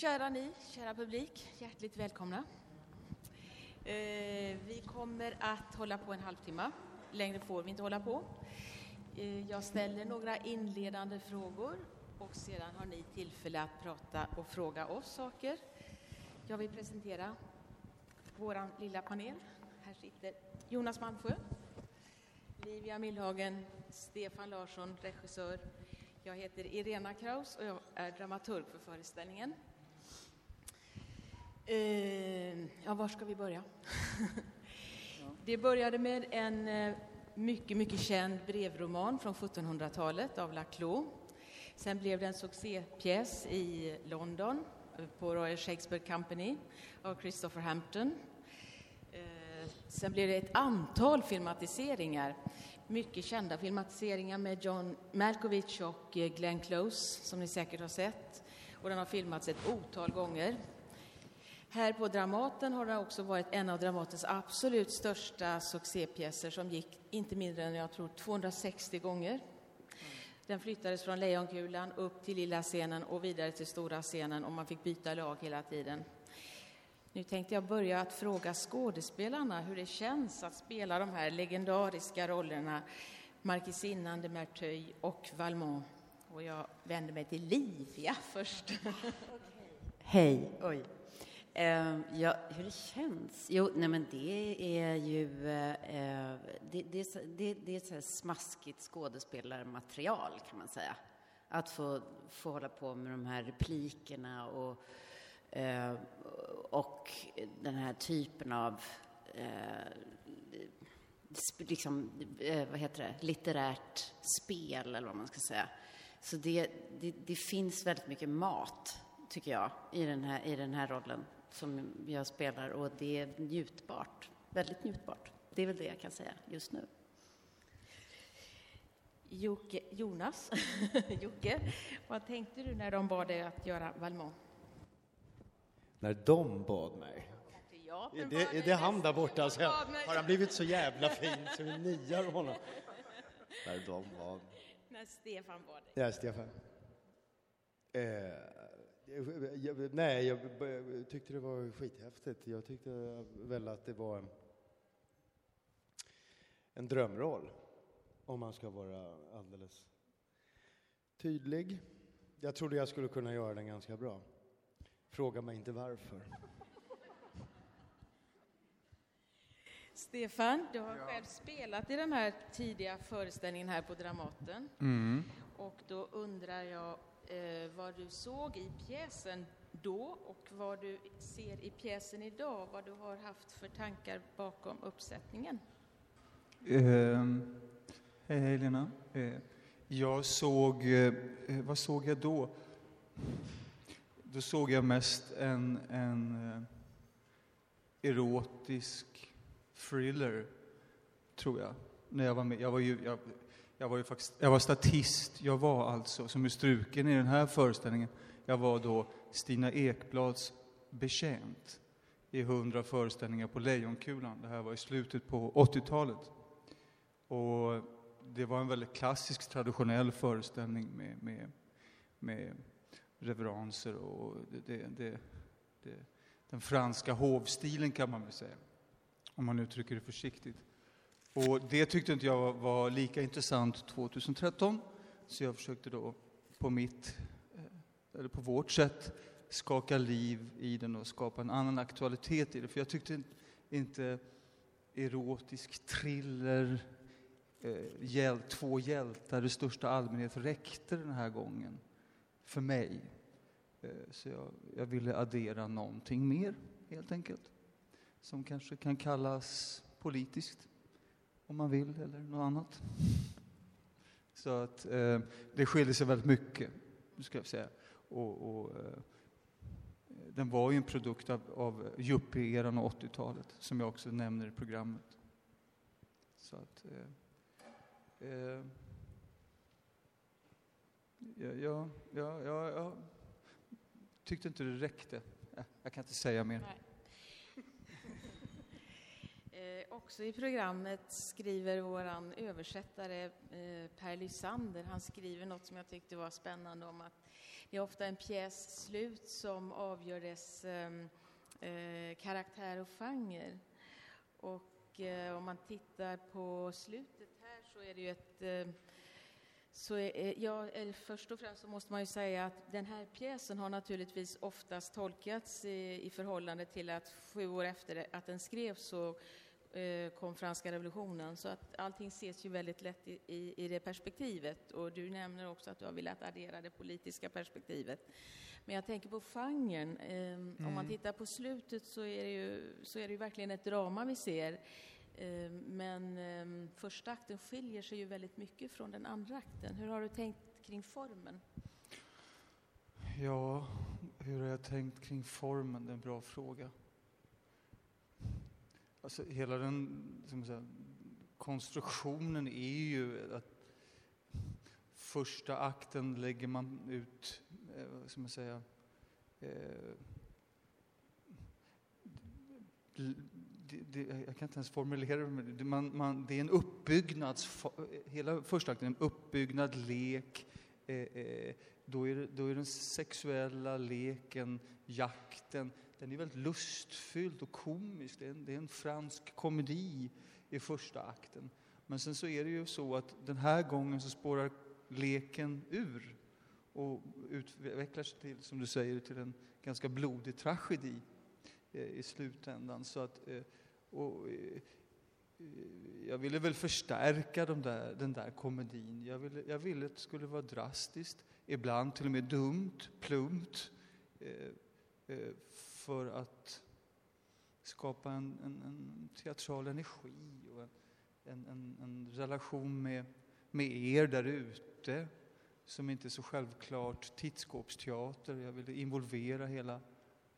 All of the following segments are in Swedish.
Kära ni, kära publik, hjärtligt välkomna. Eh, vi kommer att hålla på en halvtimme. Längre får vi inte hålla på. Eh, jag ställer några inledande frågor och sedan har ni tillfälle att prata och fråga oss saker. Jag vill presentera vår lilla panel. Här sitter Jonas Malmsjö, Livia Millhagen, Stefan Larsson, regissör. Jag heter Irena Kraus och jag är dramaturg för föreställningen. Eh, ja, var ska vi börja? Det började med en eh, mycket, mycket känd brevroman från 1700-talet av Laclos. Sen blev det en succépjäs i London eh, på Royal Shakespeare Company av Christopher Hampton. Eh, sen blev det ett antal filmatiseringar, mycket kända filmatiseringar med John Malkovich och Glenn Close, som ni säkert har sett. Och den har filmats ett otal gånger. Här på Dramaten har det också varit en av Dramatens absolut största succépjäser som gick inte mindre än, jag tror, 260 gånger. Den flyttades från Lejonkulan upp till lilla scenen och vidare till stora scenen och man fick byta lag hela tiden. Nu tänkte jag börja att fråga skådespelarna hur det känns att spela de här legendariska rollerna Markisinnan de Merteuil och Valmont. Och jag vänder mig till Livia först. Hej. Oj. Ehm, ja, hur det känns? Jo, nej men det är ju... Det, det, det, det är så smaskigt skådespelarmaterial, kan man säga. Att få, få hålla på med de här replikerna och, eh, och den här typen av eh, liksom, vad heter det, litterärt spel, eller vad man ska säga. Så det, det, det finns väldigt mycket mat, tycker jag, i den här, i den här rollen som jag spelar och det är njutbart, väldigt njutbart. Det är väl det jag kan säga just nu. Jocke, Jonas, Jocke, vad tänkte du när de bad dig att göra Valmont? När de bad mig? Ja, är det, är det han där borta? Alltså, har han blivit så jävla fin så vi niar honom? När de bad. När Stefan bad dig. Ja, Stefan. Eh, jag, nej, jag tyckte det var skithäftigt. Jag tyckte väl att det var en drömroll, om man ska vara alldeles tydlig. Jag trodde jag skulle kunna göra den ganska bra. Fråga mig inte varför. Stefan, du har ja. själv spelat i den här tidiga föreställningen här på Dramaten. Mm. Och då undrar jag eh, vad du såg i pjäsen då och vad du ser i pjäsen idag, vad du har haft för tankar bakom uppsättningen. Eh, hej, Helena. Eh, jag såg, eh, vad såg jag då? Då såg jag mest en, en eh, erotisk thriller, tror jag, när jag var med. Jag var ju, jag, jag var ju faktiskt, jag var statist. Jag var alltså, som är struken i den här föreställningen, jag var då Stina Ekblads betjänt i hundra föreställningar på Lejonkulan. Det här var i slutet på 80-talet. Och det var en väldigt klassisk, traditionell föreställning med, med, med reveranser och det, det, det, det, den franska hovstilen kan man väl säga, om man uttrycker det försiktigt. Och det tyckte inte jag var lika intressant 2013, så jag försökte då på mitt, eh, eller på vårt sätt, skaka liv i den och skapa en annan aktualitet i det. För jag tyckte inte erotisk thriller, eh, hjäl två hjältar i största allmänhet räckte den här gången för mig. Eh, så jag, jag ville addera någonting mer, helt enkelt, som kanske kan kallas politiskt om man vill, eller något annat. Så att eh, det skiljer sig väldigt mycket, ska jag säga. Och, och eh, den var ju en produkt av, av yuppie-eran och 80-talet, som jag också nämner i programmet. Så att... Eh, eh ja, ja, ja, ja, jag tyckte inte det räckte. Jag kan inte säga mer. Nej. Eh, också i programmet skriver vår översättare eh, Per Lysander, han skriver något som jag tyckte var spännande om att det är ofta en pjäs slut som avgör dess ehm, eh, karaktär och genre. Och eh, om man tittar på slutet här så är det ju ett eh, så är, ja, först och främst så måste man ju säga att den här pjäsen har naturligtvis oftast tolkats i, i förhållande till att sju år efter att den skrevs så kom franska revolutionen. Så att allting ses ju väldigt lätt i, i, i, det perspektivet. Och du nämner också att du har velat addera det politiska perspektivet. Men jag tänker på genren. Eh, mm. Om man mm. tittar på slutet så är det ju, så är det ju verkligen ett drama vi ser. Eh, men ehm, första akten skiljer sig ju väldigt mycket från den andra akten. Hur har du tänkt kring formen? Ja, hur har jag tänkt kring formen? Det är en bra fråga. Alltså hela den säga, konstruktionen är ju att första akten lägger man ut, eh, man säga, eh, det, det, jag kan inte ens formulera det, man, man, det är en uppbyggnads... Hela första akten är en uppbyggnad, lek. Eh, eh, då, är det, då är den sexuella leken, jakten, den är väldigt lustfylld och komisk. Det är, en, det är en fransk komedi i första akten. Men sen så är det ju så att den här gången så spårar leken ur och utvecklar sig till, som du säger, till en ganska blodig tragedi eh, i slutändan. Så att, eh, och, eh, jag ville väl förstärka de där, den där komedin. Jag ville, jag ville att det skulle vara drastiskt, ibland till och med dumt, plumpt eh, eh, för att skapa en, en, en teatral energi och en, en, en relation med, med er där ute som inte är så självklart tittskåpsteater. Jag ville involvera hela,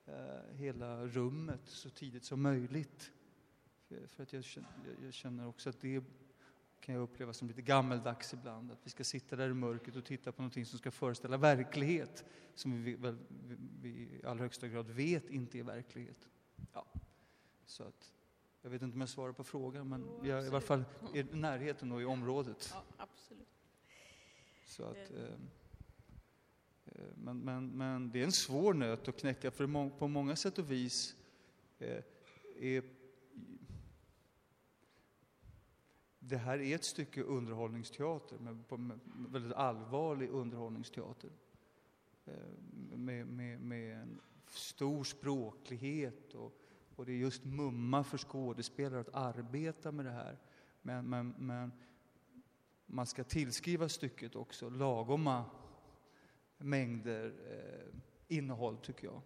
eh, hela rummet så tidigt som möjligt. För, för att jag, jag, känner också att det kan jag uppleva som lite gammeldags ibland. Att vi ska sitta där i mörkret och titta på någonting som ska föreställa verklighet som vi, väl, vi i allra högsta grad vet inte är verklighet. Ja. Så att, jag vet inte om jag svarar på frågan, men jo, jag är i alla fall i närheten och i området. Ja, absolut. Så att, eh, eh, men, men, men det är en svår nöt att knäcka, för på många sätt och vis eh, är det här är ett stycke underhållningsteater, men väldigt allvarlig underhållningsteater. Eh, med, med, med en stor språklighet och, och det är just mumma för skådespelare att arbeta med det här. Men, men, men man ska tillskriva stycket också lagoma mängder eh, innehåll, tycker jag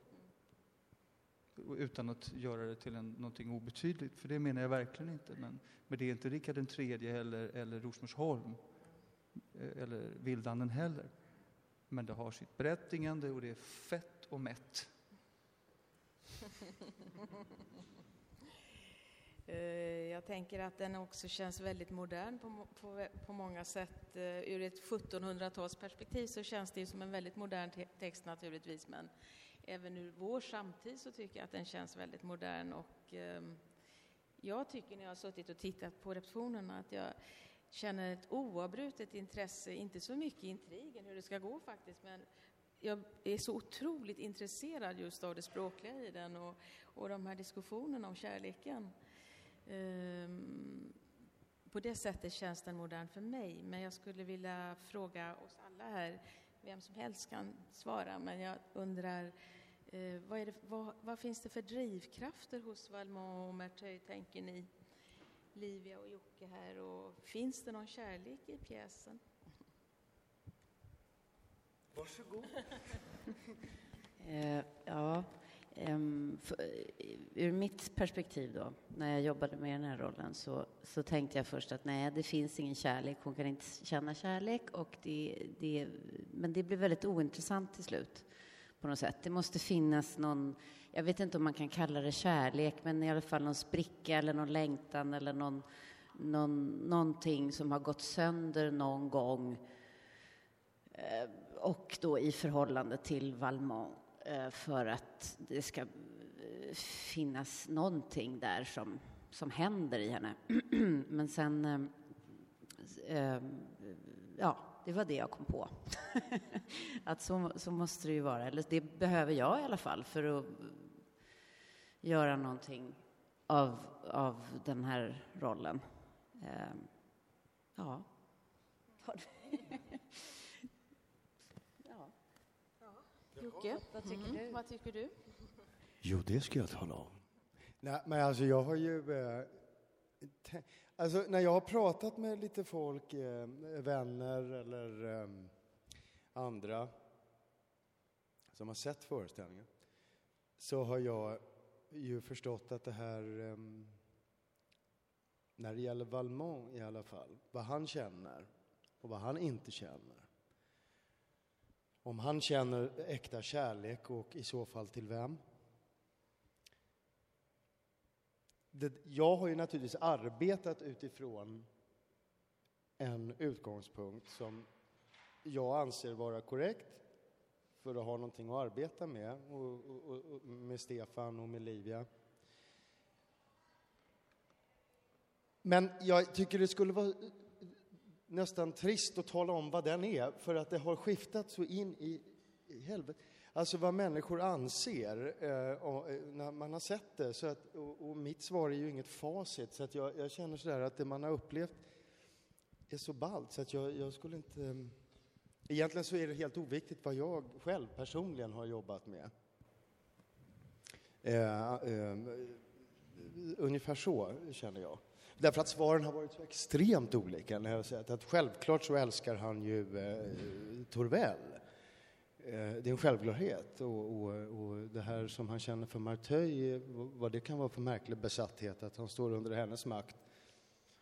utan att göra det till en, någonting obetydligt, för det menar jag verkligen inte. Men, men det är inte Rikard III eller, eller Rosmersholm eh, eller Vildanden heller. Men det har sitt berättigande och det är fett och mätt. Eh, jag tänker att den också känns väldigt modern på, på, på många sätt. Eh, ur ett 1700-talsperspektiv så känns det som en väldigt modern te text naturligtvis, men även ur vår samtid så tycker jag att den känns väldigt modern. Och, eh, jag tycker när jag har suttit och tittat på repetitionerna att jag känner ett oavbrutet intresse, inte så mycket intrigen, hur det ska gå faktiskt, men jag är så otroligt intresserad just av det språkliga i den och, och de här diskussionerna om kärleken. Ehm, på det sättet känns den modern för mig, men jag skulle vilja fråga oss alla här, vem som helst kan svara, men jag undrar Eh, vad, det, vad, vad, finns det för drivkrafter hos Valmont och Merteuil, tänker ni? Livia och Jocke här. Och finns det någon kärlek i pjäsen? Varsågod. eh, ja, um, för, ur mitt perspektiv då, när jag jobbade med den här rollen så, så tänkte jag först att nej, det finns ingen kärlek. Hon kan inte känna kärlek. Och det, det, men det blev väldigt ointressant till slut på något sätt. Det måste finnas någon, jag vet inte om man kan kalla det kärlek, men i alla fall någon spricka eller någon längtan eller någon, någon, någonting som har gått sönder någon gång. Eh, och då i förhållande till Valmont eh, för att det ska eh, finnas någonting där som, som händer i henne. Men sen, ja, det var det jag kom på. att så, så måste det ju vara, eller det behöver jag i alla fall för att göra någonting av, av den här rollen. Eh, ja. ja. Jocke, vad tycker, mm. du? vad tycker du? Jo, det ska jag tala om. Nej, men alltså jag har ju... Eh, alltså när jag har pratat med lite folk, eh, vänner eller eh, andra som har sett föreställningen, så har jag ju förstått att det här, ehm, när det gäller Valmont i alla fall, vad han känner och vad han inte känner. Om han känner äkta kärlek och i så fall till vem? det, jag har ju naturligtvis arbetat utifrån en utgångspunkt som jag anser vara korrekt för att ha någonting att arbeta med, och, och, och med Stefan och med Livia. Men jag tycker det skulle vara nästan trist att tala om vad den är, för att det har skiftat så in i, i helvete. Alltså vad människor anser eh, och, eh, när man har sett det. Så att, och, och, mitt svar är ju inget facit, så att jag, jag känner sådär att det man har upplevt är så ballt så att jag, jag skulle inte... Egentligen så är det helt oviktigt vad jag själv personligen har jobbat med. Eh, eh, ungefär så känner jag. Därför att svaren har varit så extremt olika. När jag säger att självklart så älskar han ju eh, Torvell. Eh, det är en självklarhet. Och, och, och, det här som han känner för Marteuil, vad det kan vara för märklig besatthet, att han står under hennes makt.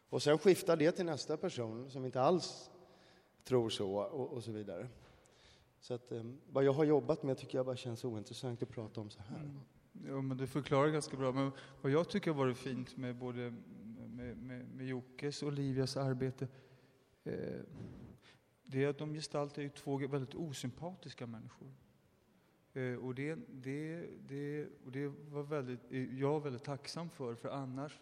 Och sen skiftar det till nästa person som inte alls tror så, och, och så vidare. Så att, eh, vad jag har jobbat med tycker jag bara känns ointressant att prata om så här. Mm. Ja, men du förklarar ganska bra. Men vad jag tycker har varit fint med både med, med, med Jockes och Olivias arbete, eh, det är att de gestaltar ju två väldigt osympatiska människor. Eh, och det, det, det, och det var väldigt, eh, jag väldigt tacksam för, för annars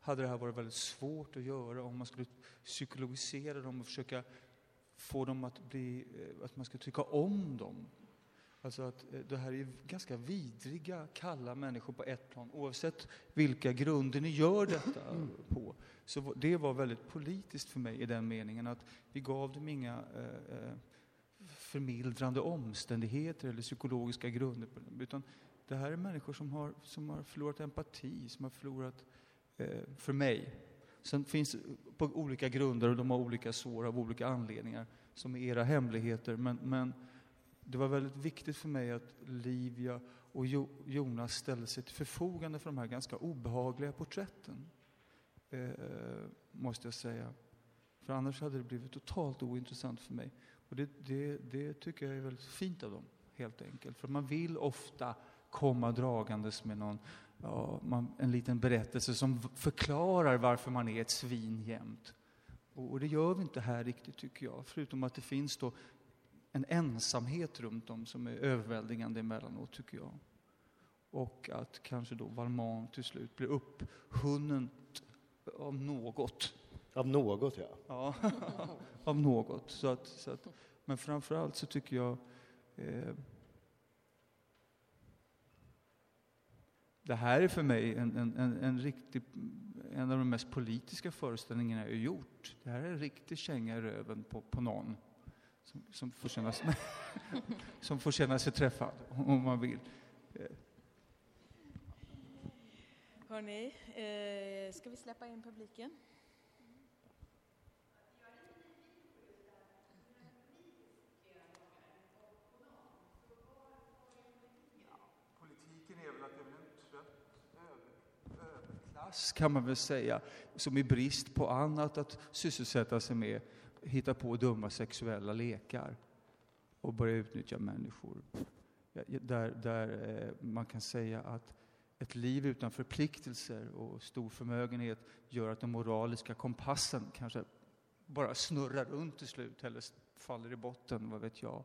hade det här varit väldigt svårt att göra om man skulle psykologisera dem och försöka få dem att bli, eh, att man ska tycka om dem. Alltså att eh, det här är ganska vidriga, kalla människor på ett plan, oavsett vilka grunder ni gör detta på. Så det var väldigt politiskt för mig i den meningen att vi gav dem inga eh, eh förmildrande omständigheter eller psykologiska grunder. Utan det här är människor som har, som har förlorat empati, som har förlorat, eh, för mig. Sen finns på olika grunder och de har olika sår av olika anledningar som är era hemligheter. Men, men det var väldigt viktigt för mig att Livia och Jonas ställde sig till förfogande för de här ganska obehagliga porträtten. Eh, måste jag säga. För annars hade det blivit totalt ointressant för mig. Och det, det, det tycker jag är väldigt fint av dem, helt enkelt. För man vill ofta komma dragandes med någon, ja, man, en liten berättelse som förklarar varför man är ett svin jämt. Och, och, det gör vi inte här riktigt, tycker jag. Förutom att det finns då en ensamhet runt om som är överväldigande emellanåt, tycker jag. Och att kanske då Valmont till slut blir upphunnen av något. Av något, ja. Ja, av något. Så att, så att, men framförallt så tycker jag eh, Det här är för mig en, en, en, en, riktig, en av de mest politiska föreställningarna jag har gjort. Det här är en riktig känga i röven på, på någon som, som, får känna, som får känna sig träffad, om man vill. Hörni, eh, ska vi släppa in publiken? Politiken är väl att det är en trött plats, kan man väl säga, som i brist på annat att sysselsätta sig med hitta på dumma sexuella lekar och börja utnyttja människor. Där, där eh, man kan säga att ett liv utan förpliktelser och stor förmögenhet gör att den moraliska kompassen kanske bara snurrar runt till slut eller faller i botten, vad vet jag.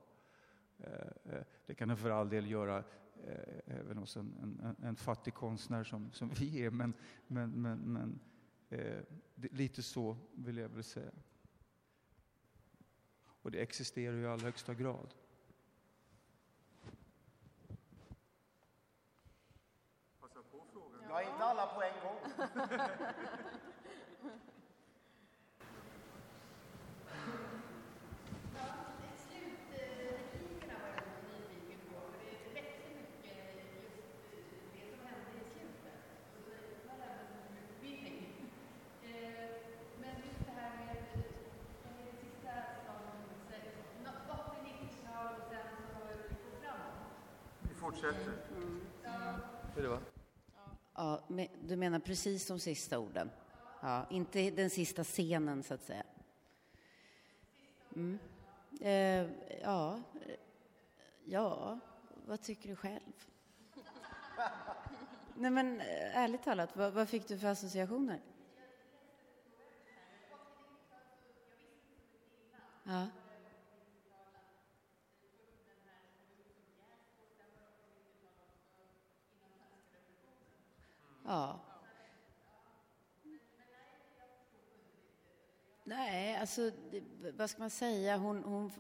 Eh, eh, det kan den för all del göra även hos en, en, en fattig konstnär som, som vi är, men, men, men, men lite så vill jag väl säga. Och det existerar ju i allra högsta grad. Ja, inte alla på en gång. fortsätter. Hur det var? Ja, du menar precis de sista orden? Ja, inte den sista scenen, så att säga. Mm. Eh, ja, ja, vad tycker du själv? Nej, men eh, ärligt talat, vad, vad fick du för associationer? Ja. Ja. Nej, alltså, vad ska man säga? Hon... hon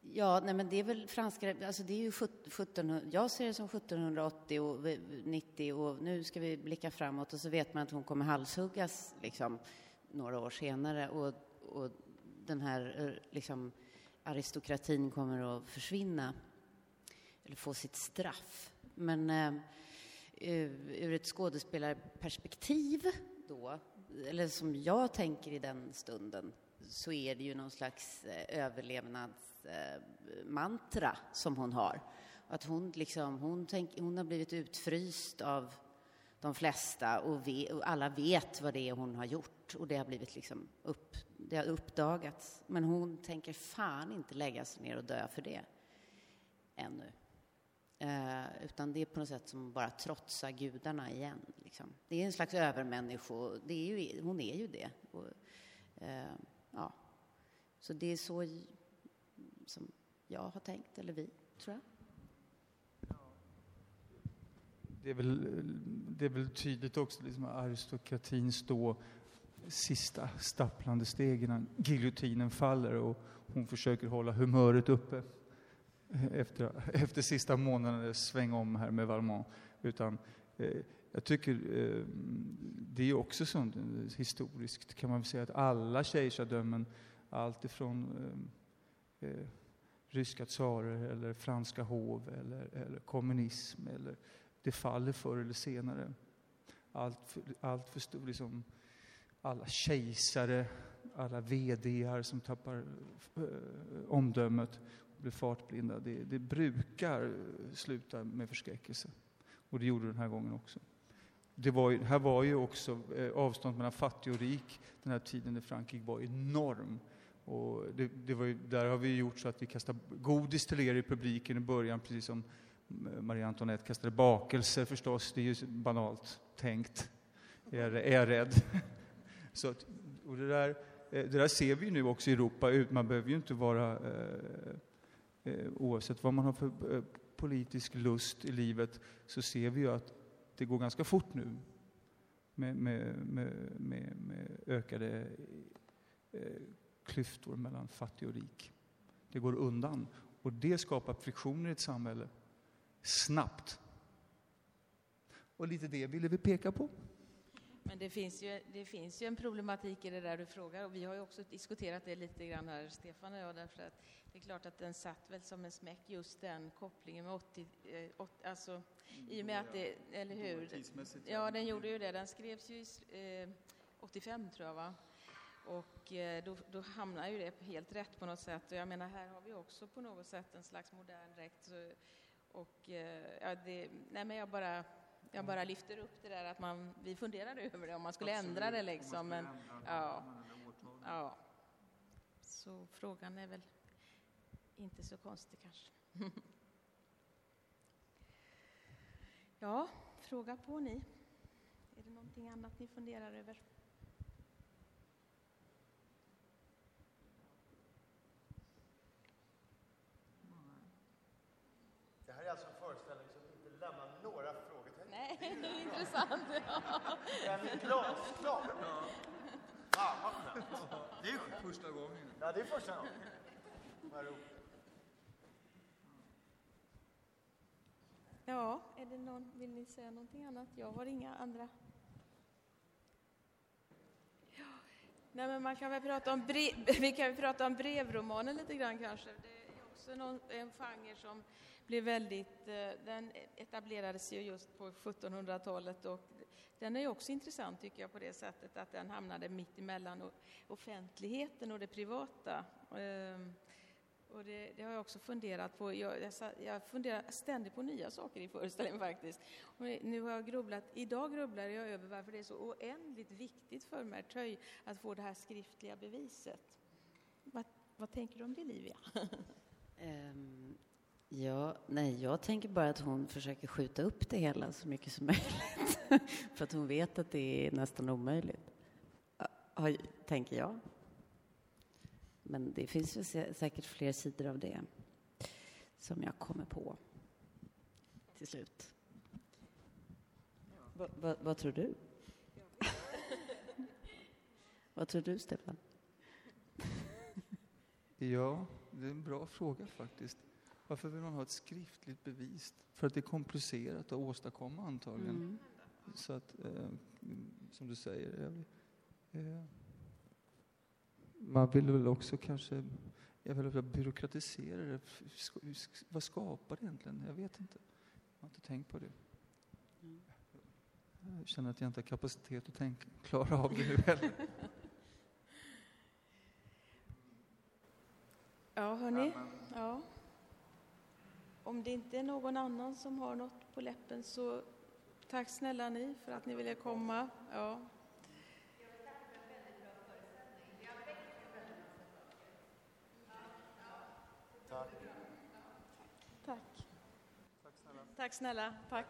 ja, nej, men det är väl franska... Alltså det är ju 1700, jag ser det som 1780 och 90 och nu ska vi blicka framåt och så vet man att hon kommer halshuggas liksom, några år senare och, och den här eh, liksom, aristokratin kommer att försvinna eller få sitt straff. Men eh, eh, ur ett skådespelarperspektiv då, eller som jag tänker i den stunden, så är det ju någon slags eh, överlevnadsmantra eh, som hon har. Att hon, liksom, hon, tänk, hon har blivit utfryst av de flesta och, ve, och alla vet vad det är hon har gjort och det har blivit liksom upp, det har uppdagats. Men hon tänker fan inte lägga sig ner och dö för det ännu. Eh, utan det är på något sätt som bara trotsa gudarna igen. Liksom. Det är en slags övermännisko. Det är ju, hon är ju det. Och, eh, ja. Så det är så som jag har tänkt, eller vi, tror jag. Det är väl, det är väl tydligt också liksom aristokratins då sista stapplande steg innan giljotinen faller och hon försöker hålla humöret uppe efter, efter sista månaden sväng om här med Valmont. Utan eh, jag tycker eh, det är också sånt eh, historiskt kan man väl säga att alla kejsardömen, allt ifrån eh, eh, ryska tsarer eller franska hov eller, eller kommunism eller det faller förr eller senare. Allt för, allt för stor, liksom, alla kejsare, alla VDar som tappar eh, omdömet blir fartblinda, det, det brukar sluta med förskräckelse. Och det gjorde det den här gången också. Det var ju, här var ju också eh, avståndet mellan fattig och rik den här tiden i Frankrike var enorm. Och det, det var ju, där har vi gjort så att vi kastar godis till er i publiken i början, precis som Marie Antoinette kastade bakelser förstås. Det är ju banalt tänkt, är, är jag rädd. Så att, och det, där, eh, det där ser vi nu också i Europa. Man behöver ju inte vara, eh, Eh, oavsett vad man har för eh, politisk lust i livet, så ser vi ju att det går ganska fort nu med, med, med, med, med ökade eh, klyftor mellan fattig och rik. Det går undan och det skapar friktioner i ett samhälle snabbt. Och lite det ville vi peka på. Men det finns, ju, det finns ju en problematik i det där du frågar och vi har ju också diskuterat det lite grann här, Stefan och jag, därför att det är klart att den satt väl som en smäck just den kopplingen med 80, eh, 80 alltså i och med att det, eller hur? Ja, den gjorde ju det. Den skrevs ju i, eh, 85 tror jag va? Och eh, då, då hamnar ju det helt rätt på något sätt. Och jag menar, här har vi också på något sätt en slags modern dräkt. Och eh, ja, det, nej men jag bara, jag bara lyfter upp det där att man, vi funderade över det om man skulle ändra det liksom. Men, ja, ja. Så frågan är väl inte så konstig kanske. ja, fråga på ni. Är det någonting annat ni funderar över? Det här är alltså en föreställning som inte lämnar några frågetecken. Nej, det är intressant. Den är glasklar. Fan vad skönt. Det är första gången. Ja, det är första gången. Vad roligt. Ja, är det någon, vill ni säga någonting annat? Jag har inga andra. Ja. Nej, men man kan väl prata om brev, vi kan väl prata om brevromanen lite grann kanske. Det är också någon, en genre som blev väldigt, eh, den etablerades ju just på 1700-talet och den är ju också intressant tycker jag på det sättet att den hamnade mitt emellan offentligheten och det privata. Ehm, och det, det, har jag också funderat på. Jag, jag, jag, funderar ständigt på nya saker i föreställningen faktiskt. Och nu har jag grubblat, idag grubblar jag över varför det är så oändligt viktigt för Mertöj att få det här skriftliga beviset. Vad, vad tänker du om det, Livia? Ehm, Ja, nej, jag tänker bara att hon försöker skjuta upp det hela så mycket som möjligt. för att hon vet att det är nästan omöjligt, tänker jag. Men det finns ju säkert fler sidor av det som jag kommer på till slut. Va, va, vad tror du? vad tror du, Stefan? ja, det är en bra fråga faktiskt. Varför vill man ha ett skriftligt bevis? För att det är komplicerat att åstadkomma antagligen. Mm. Så att, eh, som du säger, eh, man vill väl också kanske jag vill byråkratisera det. Vad skapar det egentligen? Jag vet inte. Jag har inte tänkt på det. Jag känner att jag inte har kapacitet att tänka, klara av det nu heller. Ja, hörni. Ja. Om det inte är någon annan som har något på läppen så tack snälla ni för att ni ville komma. Ja. Tack snälla. Tack.